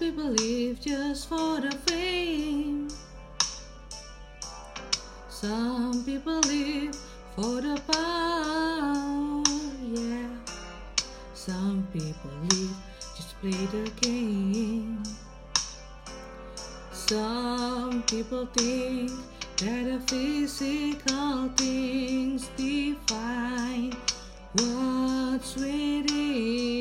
Some people live just for the fame. Some people live for the power, yeah. Some people live just to play the game. Some people think that the physical things define what's within.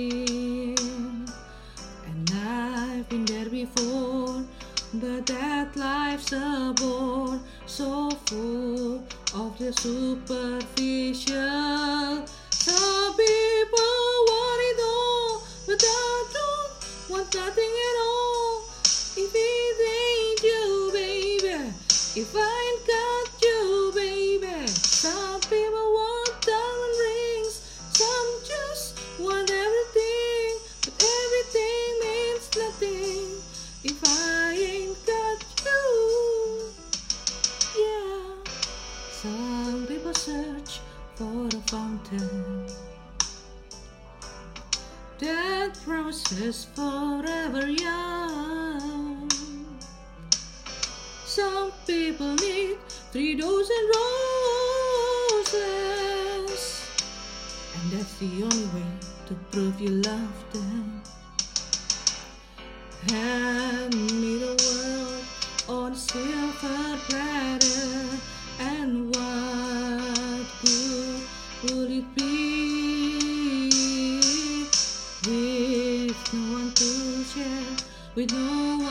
A so full of the superficial. Some people want it all, but I don't want nothing at all. If it ain't you, baby, if I ain't for a fountain that promises forever young. Some people need three dozen roses, and that's the only way to prove you love them. Hand me the world on silver platter, and what good would it be with no one to share, with no one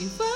if I